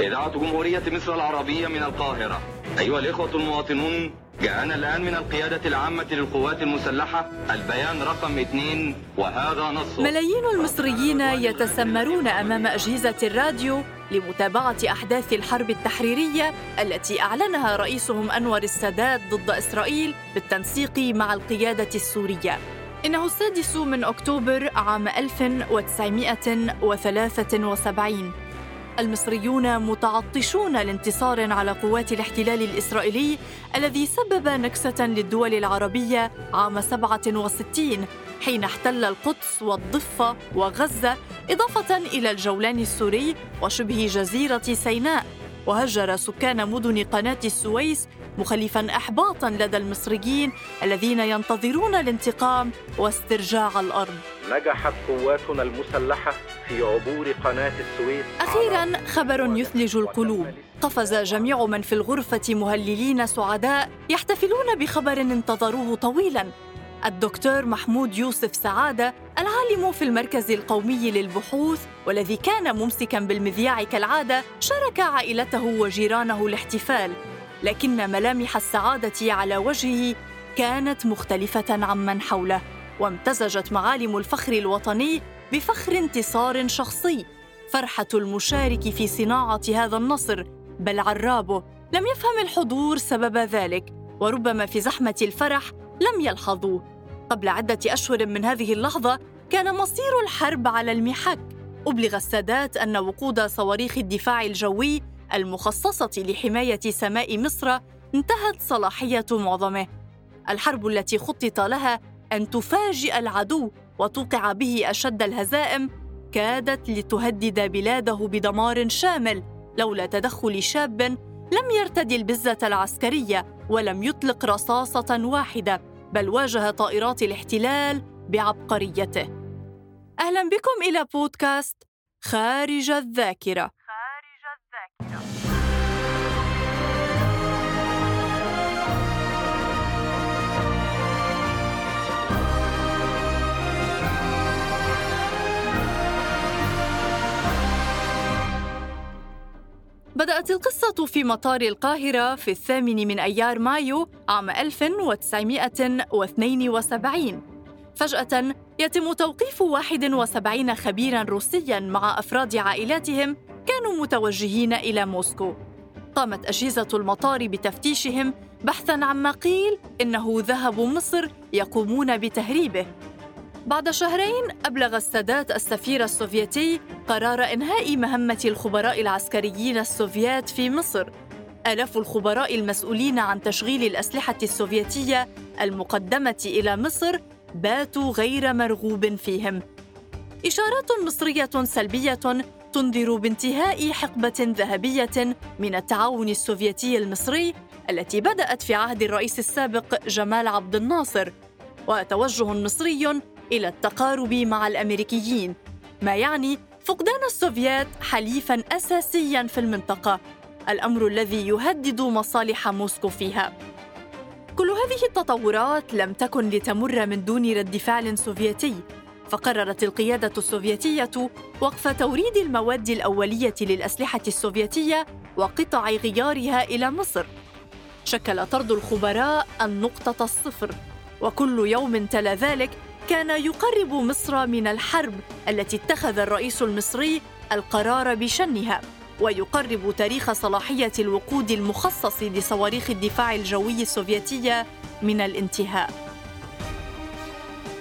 إذاعة جمهورية مصر العربية من القاهرة. أيها الإخوة المواطنون جاءنا الآن من القيادة العامة للقوات المسلحة. البيان رقم اثنين وهذا نص ملايين المصريين يتسمرون أمام أجهزة الراديو لمتابعة أحداث الحرب التحريرية التي أعلنها رئيسهم أنور السادات ضد إسرائيل بالتنسيق مع القيادة السورية. إنه السادس من أكتوبر عام 1973 المصريون متعطشون لانتصار على قوات الاحتلال الإسرائيلي الذي سبب نكسة للدول العربية عام 67 حين احتل القدس والضفة وغزة إضافة إلى الجولان السوري وشبه جزيرة سيناء. وهجر سكان مدن قناة السويس مخلفا احباطا لدى المصريين الذين ينتظرون الانتقام واسترجاع الأرض. نجحت قواتنا المسلحة في عبور قناة السويس أخيرا خبر يثلج القلوب. قفز جميع من في الغرفة مهللين سعداء يحتفلون بخبر انتظروه طويلا الدكتور محمود يوسف سعادة العالم في المركز القومي للبحوث والذي كان ممسكا بالمذياع كالعادة شارك عائلته وجيرانه الاحتفال. لكن ملامح السعادة على وجهه كانت مختلفة عمن حوله وامتزجت معالم الفخر الوطني بفخر انتصار شخصي. فرحة المشارك في صناعة هذا النصر بل عرابه لم يفهم الحضور سبب ذلك. وربما في زحمة الفرح لم يلحظوه قبل عدة أشهر من هذه اللحظة كان مصير الحرب على المحك أبلغ السادات أن وقود صواريخ الدفاع الجوي المخصصة لحماية سماء مصر انتهت صلاحية معظمه. الحرب التي خطط لها أن تفاجئ العدو وتوقع به أشد الهزائم كادت لتهدد بلاده بدمار شامل لولا تدخل شاب لم يرتدي البزة العسكرية ولم يطلق رصاصة واحدة بل واجه طائرات الاحتلال بعبقريته. أهلا بكم إلى بودكاست خارج الذاكرة. بدأت القصة في مطار القاهرة في الثامن من أيار مايو عام 1972 فجأة يتم توقيف 71 خبيرا روسيا مع أفراد عائلاتهم كانوا متوجهين إلى موسكو. قامت أجهزة المطار بتفتيشهم بحثا عما قيل إنه ذهب مصر يقومون بتهريبه. بعد شهرين أبلغ السادات السفير السوفيتي قرار إنهاء مهمة الخبراء العسكريين السوفيات في مصر. آلاف الخبراء المسؤولين عن تشغيل الأسلحة السوفيتية المقدمة إلى مصر باتوا غير مرغوب فيهم. إشارات مصرية سلبية تنذر بانتهاء حقبة ذهبية من التعاون السوفيتي المصري التي بدأت في عهد الرئيس السابق جمال عبد الناصر. وتوجه مصري إلى التقارب مع الأمريكيين ما يعني فقدان السوفيات حليفا اساسيا في المنطقة الأمر الذي يهدد مصالح موسكو فيها. كل هذه التطورات لم تكن لتمر من دون رد فعل سوفيتي فقررت القيادة السوفيتية وقف توريد المواد الأولية للأسلحة السوفيتية وقطع غيارها إلى مصر. شكل طرد الخبراء النقطة الصفر وكل يوم تلا ذلك كان يقرب مصر من الحرب التي اتخذ الرئيس المصري القرار بشنها ويقرب تاريخ صلاحية الوقود المخصص لصواريخ الدفاع الجوي السوفيتيه من الانتهاء.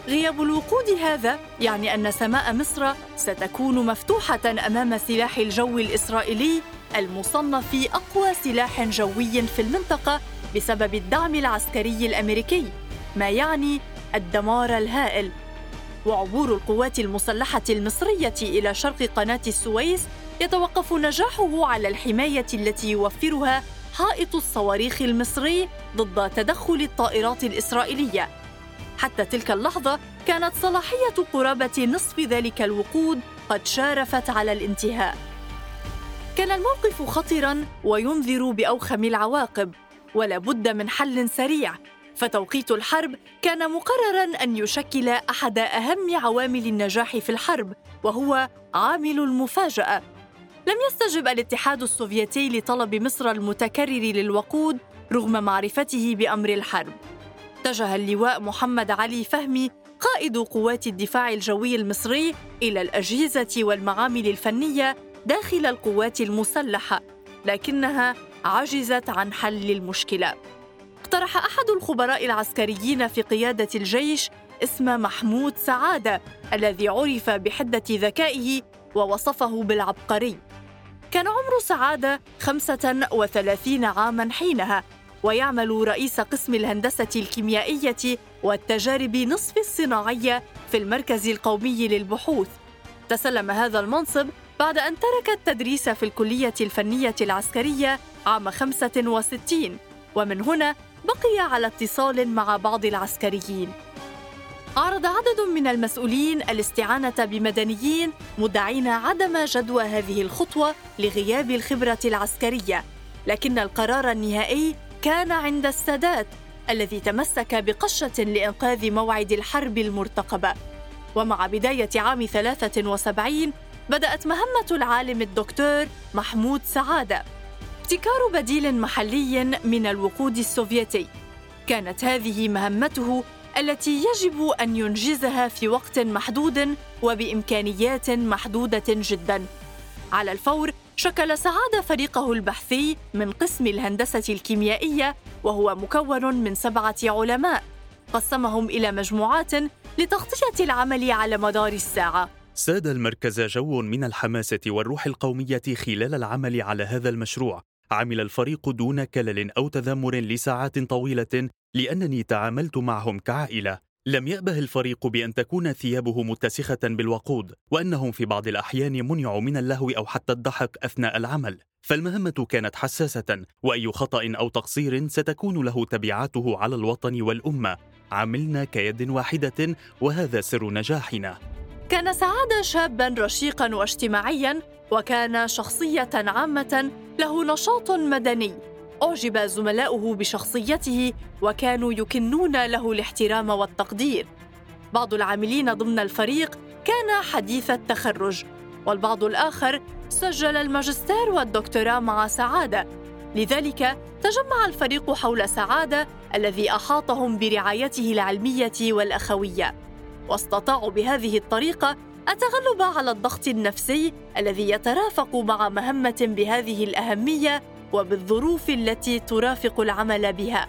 غياب الوقود هذا يعني أن سماء مصر ستكون مفتوحة أمام سلاح الجو الإسرائيلي المصنف أقوى سلاح جوي في المنطقة بسبب الدعم العسكري الأمريكي ما يعني الدمار الهائل. وعبور القوات المسلحة المصرية إلى شرق قناة السويس يتوقف نجاحه على الحماية التي يوفرها حائط الصواريخ المصري ضد تدخل الطائرات الإسرائيلية. حتى تلك اللحظة كانت صلاحية قرابة نصف ذلك الوقود قد شارفت على الانتهاء. كان الموقف خطرا وينذر بأوخم العواقب ولا بد من حل سريع. فتوقيت الحرب كان مقررا أن يشكل أحد أهم عوامل النجاح في الحرب وهو عامل المفاجأة. لم يستجب الاتحاد السوفيتي لطلب مصر المتكرر للوقود رغم معرفته بأمر الحرب. اتجه اللواء محمد علي فهمي قائد قوات الدفاع الجوي المصري إلى الأجهزة والمعامل الفنية داخل القوات المسلحة لكنها عجزت عن حل المشكلة. اقترح أحد الخبراء العسكريين في قيادة الجيش اسم محمود سعادة الذي عرف بحدة ذكائه ووصفه بالعبقري. كان عمر خمسة وثلاثين عاما حينها ويعمل رئيس قسم الهندسة الكيميائية والتجارب نصف الصناعية في المركز القومي للبحوث. تسلم هذا المنصب بعد أن ترك التدريس في الكلية الفنية العسكرية عام 65 ومن هنا بقي على اتصال مع بعض العسكريين. عرض عدد من المسؤولين الاستعانة بمدنيين مدعين عدم جدوى هذه الخطوة لغياب الخبرة العسكرية. لكن القرار النهائي كان عند السادات الذي تمسك بقشة لإنقاذ موعد الحرب المرتقبة. ومع بداية عام 73 بدأت مهمة العالم الدكتور محمود سعادة. ابتكار بديل محلي من الوقود السوفيتي. كانت هذه مهمته التي يجب أن ينجزها في وقت محدود وبإمكانيات محدودة جدا. على الفور شكل سعادة فريقه البحثي من قسم الهندسة الكيميائية وهو مكون من سبعة علماء. قسمهم إلى مجموعات لتغطية العمل على مدار الساعة. ساد المركز جو من الحماسة والروح القومية خلال العمل على هذا المشروع. عمل الفريق دون كلل أو تذمر لساعات طويلة لأنني تعاملت معهم كعائلة. لم يأبه الفريق بأن تكون ثيابه متسخة بالوقود وأنهم في بعض الأحيان منعوا من اللهو أو حتى الضحك أثناء العمل. فالمهمة كانت حساسة وأي خطأ أو تقصير ستكون له تبعاته على الوطن والأمة. عملنا كيد واحدة وهذا سر نجاحنا. كان سعادة شابا رشيقا واجتماعيا وكان شخصية عامة له نشاط مدني. أعجب زملاؤه بشخصيته وكانوا يكنون له الاحترام والتقدير. بعض العاملين ضمن الفريق كان حديث التخرج والبعض الآخر سجل الماجستير والدكتوراه مع سعادة. لذلك تجمع الفريق حول سعادة الذي أحاطهم برعايته العلمية والأخوية. واستطاعوا بهذه الطريقة التغلب على الضغط النفسي الذي يترافق مع مهمة بهذه الأهمية وبالظروف التي ترافق العمل بها.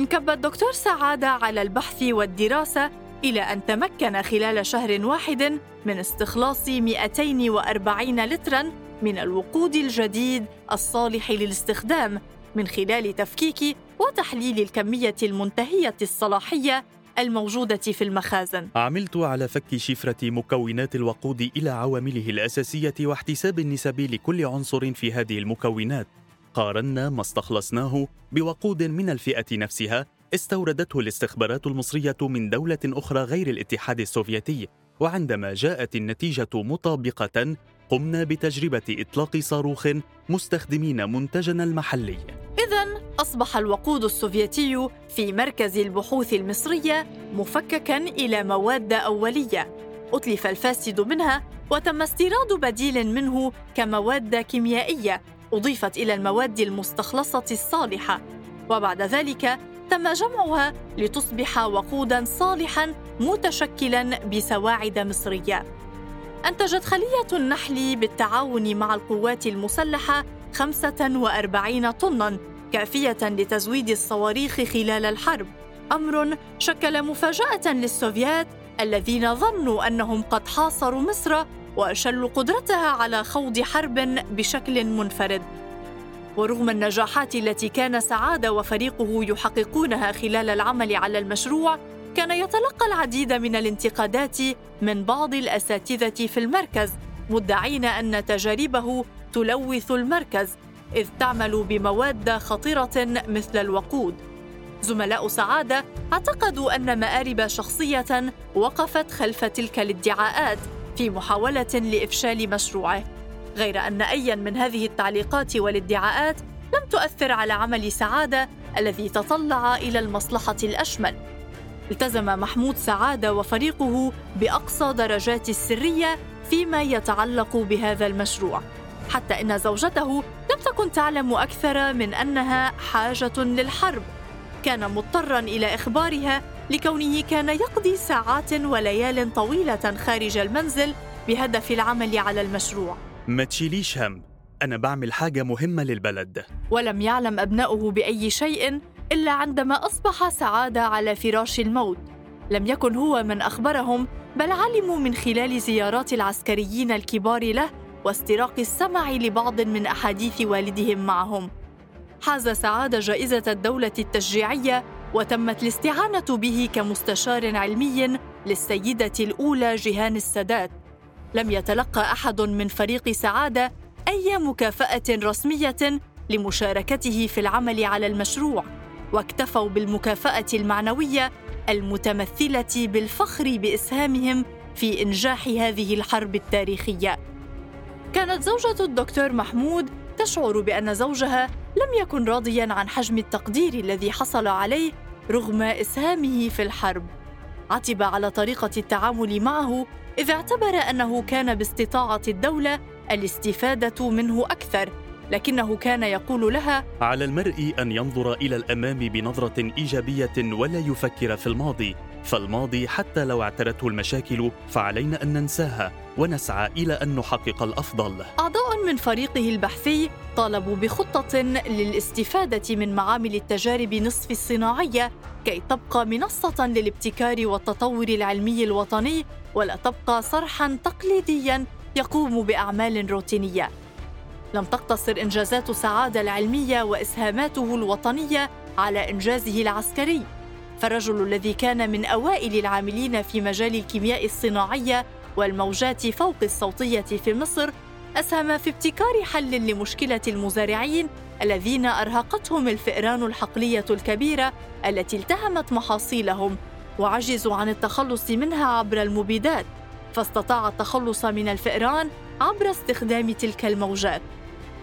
انكب الدكتور سعادة على البحث والدراسة إلى أن تمكن خلال شهر واحد من استخلاص 240 لترا من الوقود الجديد الصالح للاستخدام من خلال تفكيك وتحليل الكمية المنتهية الصلاحية الموجودة في المخازن. عملت على فك شفرة مكونات الوقود إلى عوامله الأساسية واحتساب النسب لكل عنصر في هذه المكونات. قارنا ما استخلصناه بوقود من الفئة نفسها استوردته الاستخبارات المصرية من دولة أخرى غير الاتحاد السوفيتي، وعندما جاءت النتيجة مطابقة قمنا بتجربة إطلاق صاروخ مستخدمين منتجنا المحلي. أصبح الوقود السوفيتي في مركز البحوث المصرية مفككا إلى مواد أولية. أتلف الفاسد منها وتم استيراد بديل منه كمواد كيميائية أضيفت إلى المواد المستخلصة الصالحة. وبعد ذلك تم جمعها لتصبح وقودا صالحا متشكلا بسواعد مصرية. أنتجت خلية النحل بالتعاون مع القوات المسلحة 45 طناً كافية لتزويد الصواريخ خلال الحرب. أمر شكل مفاجأة للسوفيات الذين ظنوا أنهم قد حاصروا مصر وأشلوا قدرتها على خوض حرب بشكل منفرد. ورغم النجاحات التي كان سعادة وفريقه يحققونها خلال العمل على المشروع كان يتلقى العديد من الانتقادات من بعض الأساتذة في المركز مدعين أن تجاربه تلوث المركز إذ تعمل بمواد خطره مثل الوقود. زملاء سعادة اعتقدوا أن مآرب شخصية وقفت خلف تلك الادعاءات في محاولة لإفشال مشروعه. غير أن ايا من هذه التعليقات والادعاءات لم تؤثر على عمل سعادة الذي تطلع إلى المصلحة الأشمل. التزم محمود سعادة وفريقه بأقصى درجات السرية فيما يتعلق بهذا المشروع حتى إن زوجته تكن تعلم أكثر من أنها حاجة للحرب. كان مضطرا إلى إخبارها لكونه كان يقضي ساعات وليال طويلة خارج المنزل بهدف العمل على المشروع. ما تشيليش هم. أنا بعمل حاجة مهمة للبلد. ولم يعلم أبناؤه بأي شيء إلا عندما أصبح سعادة على فراش الموت. لم يكن هو من أخبرهم بل علموا من خلال زيارات العسكريين الكبار له واستراق السمع لبعض من أحاديث والدهم معهم حاز سعادة جائزة الدولة التشجيعية وتمت الاستعانة به كمستشار علمي للسيدة الأولى جيهان السادات لم يتلقى أحد من فريق سعادة أي مكافأة رسمية لمشاركته في العمل على المشروع واكتفوا بالمكافأة المعنوية المتمثلة بالفخر بإسهامهم في إنجاح هذه الحرب التاريخية. كانت زوجة الدكتور محمود تشعر بأن زوجها لم يكن راضيا عن حجم التقدير الذي حصل عليه رغم إسهامه في الحرب. عتب على طريقة التعامل معه إذ اعتبر أنه كان باستطاعة الدولة الاستفادة منه أكثر لكنه كان يقول لها على المرء أن ينظر إلى الأمام بنظرة إيجابية ولا يفكر في الماضي فالماضي حتى لو اعترته المشاكل فعلينا أن ننساها ونسعى إلى أن نحقق الأفضل. أعضاء من فريقه البحثي طالبوا بخطة للاستفادة من معامل التجارب نصف الصناعية كي تبقى منصة للابتكار والتطور العلمي الوطني ولا تبقى صرحا تقليديا يقوم بأعمال روتينية. لم تقتصر إنجازات سعاده العلمية وإسهاماته الوطنية على إنجازه العسكري. فالرجل الذي كان من أوائل العاملين في مجال الكيمياء الصناعية والموجات فوق الصوتية في مصر أسهم في ابتكار حل لمشكلة المزارعين الذين أرهقتهم الفئران الحقلية الكبيرة التي التهمت محاصيلهم. وعجزوا عن التخلص منها عبر المبيدات فاستطاع التخلص من الفئران عبر استخدام تلك الموجات.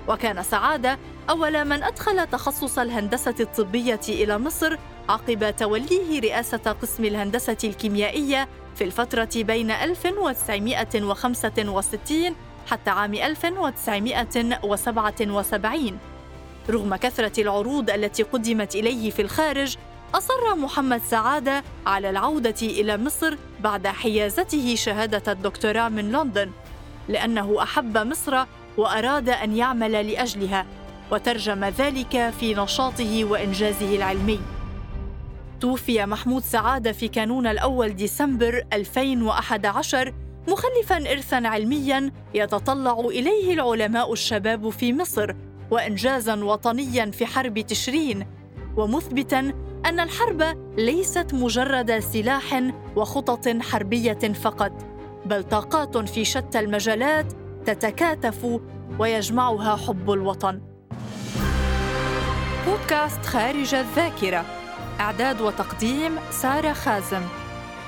وكان سعادة أول من أدخل تخصص الهندسة الطبية إلى مصر عقب توليه رئاسة قسم الهندسة الكيميائية في الفترة بين 1965 حتى عام 1977 رغم كثرة العروض التي قدمت إليه في الخارج أصر محمد سعادة على العودة إلى مصر بعد حيازته شهادة الدكتوراه من لندن لأنه أحب مصر وأراد أن يعمل لأجلها وترجم ذلك في نشاطه وإنجازه العلمي. توفي محمود سعادة في كانون الأول ديسمبر 2011 مخلفا ارثا علميا يتطلع إليه العلماء الشباب في مصر وانجازا وطنيا في حرب تشرين ومثبتا أن الحرب ليست مجرد سلاح وخطط حربية فقط بل طاقات في شتى المجالات تتكاتف ويجمعها حب الوطن. بودكاست خارج الذاكرة. إعداد وتقديم سارة خازم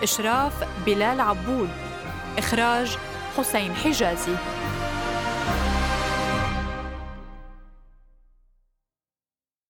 إشراف بلال عبود إخراج حسين حجازي.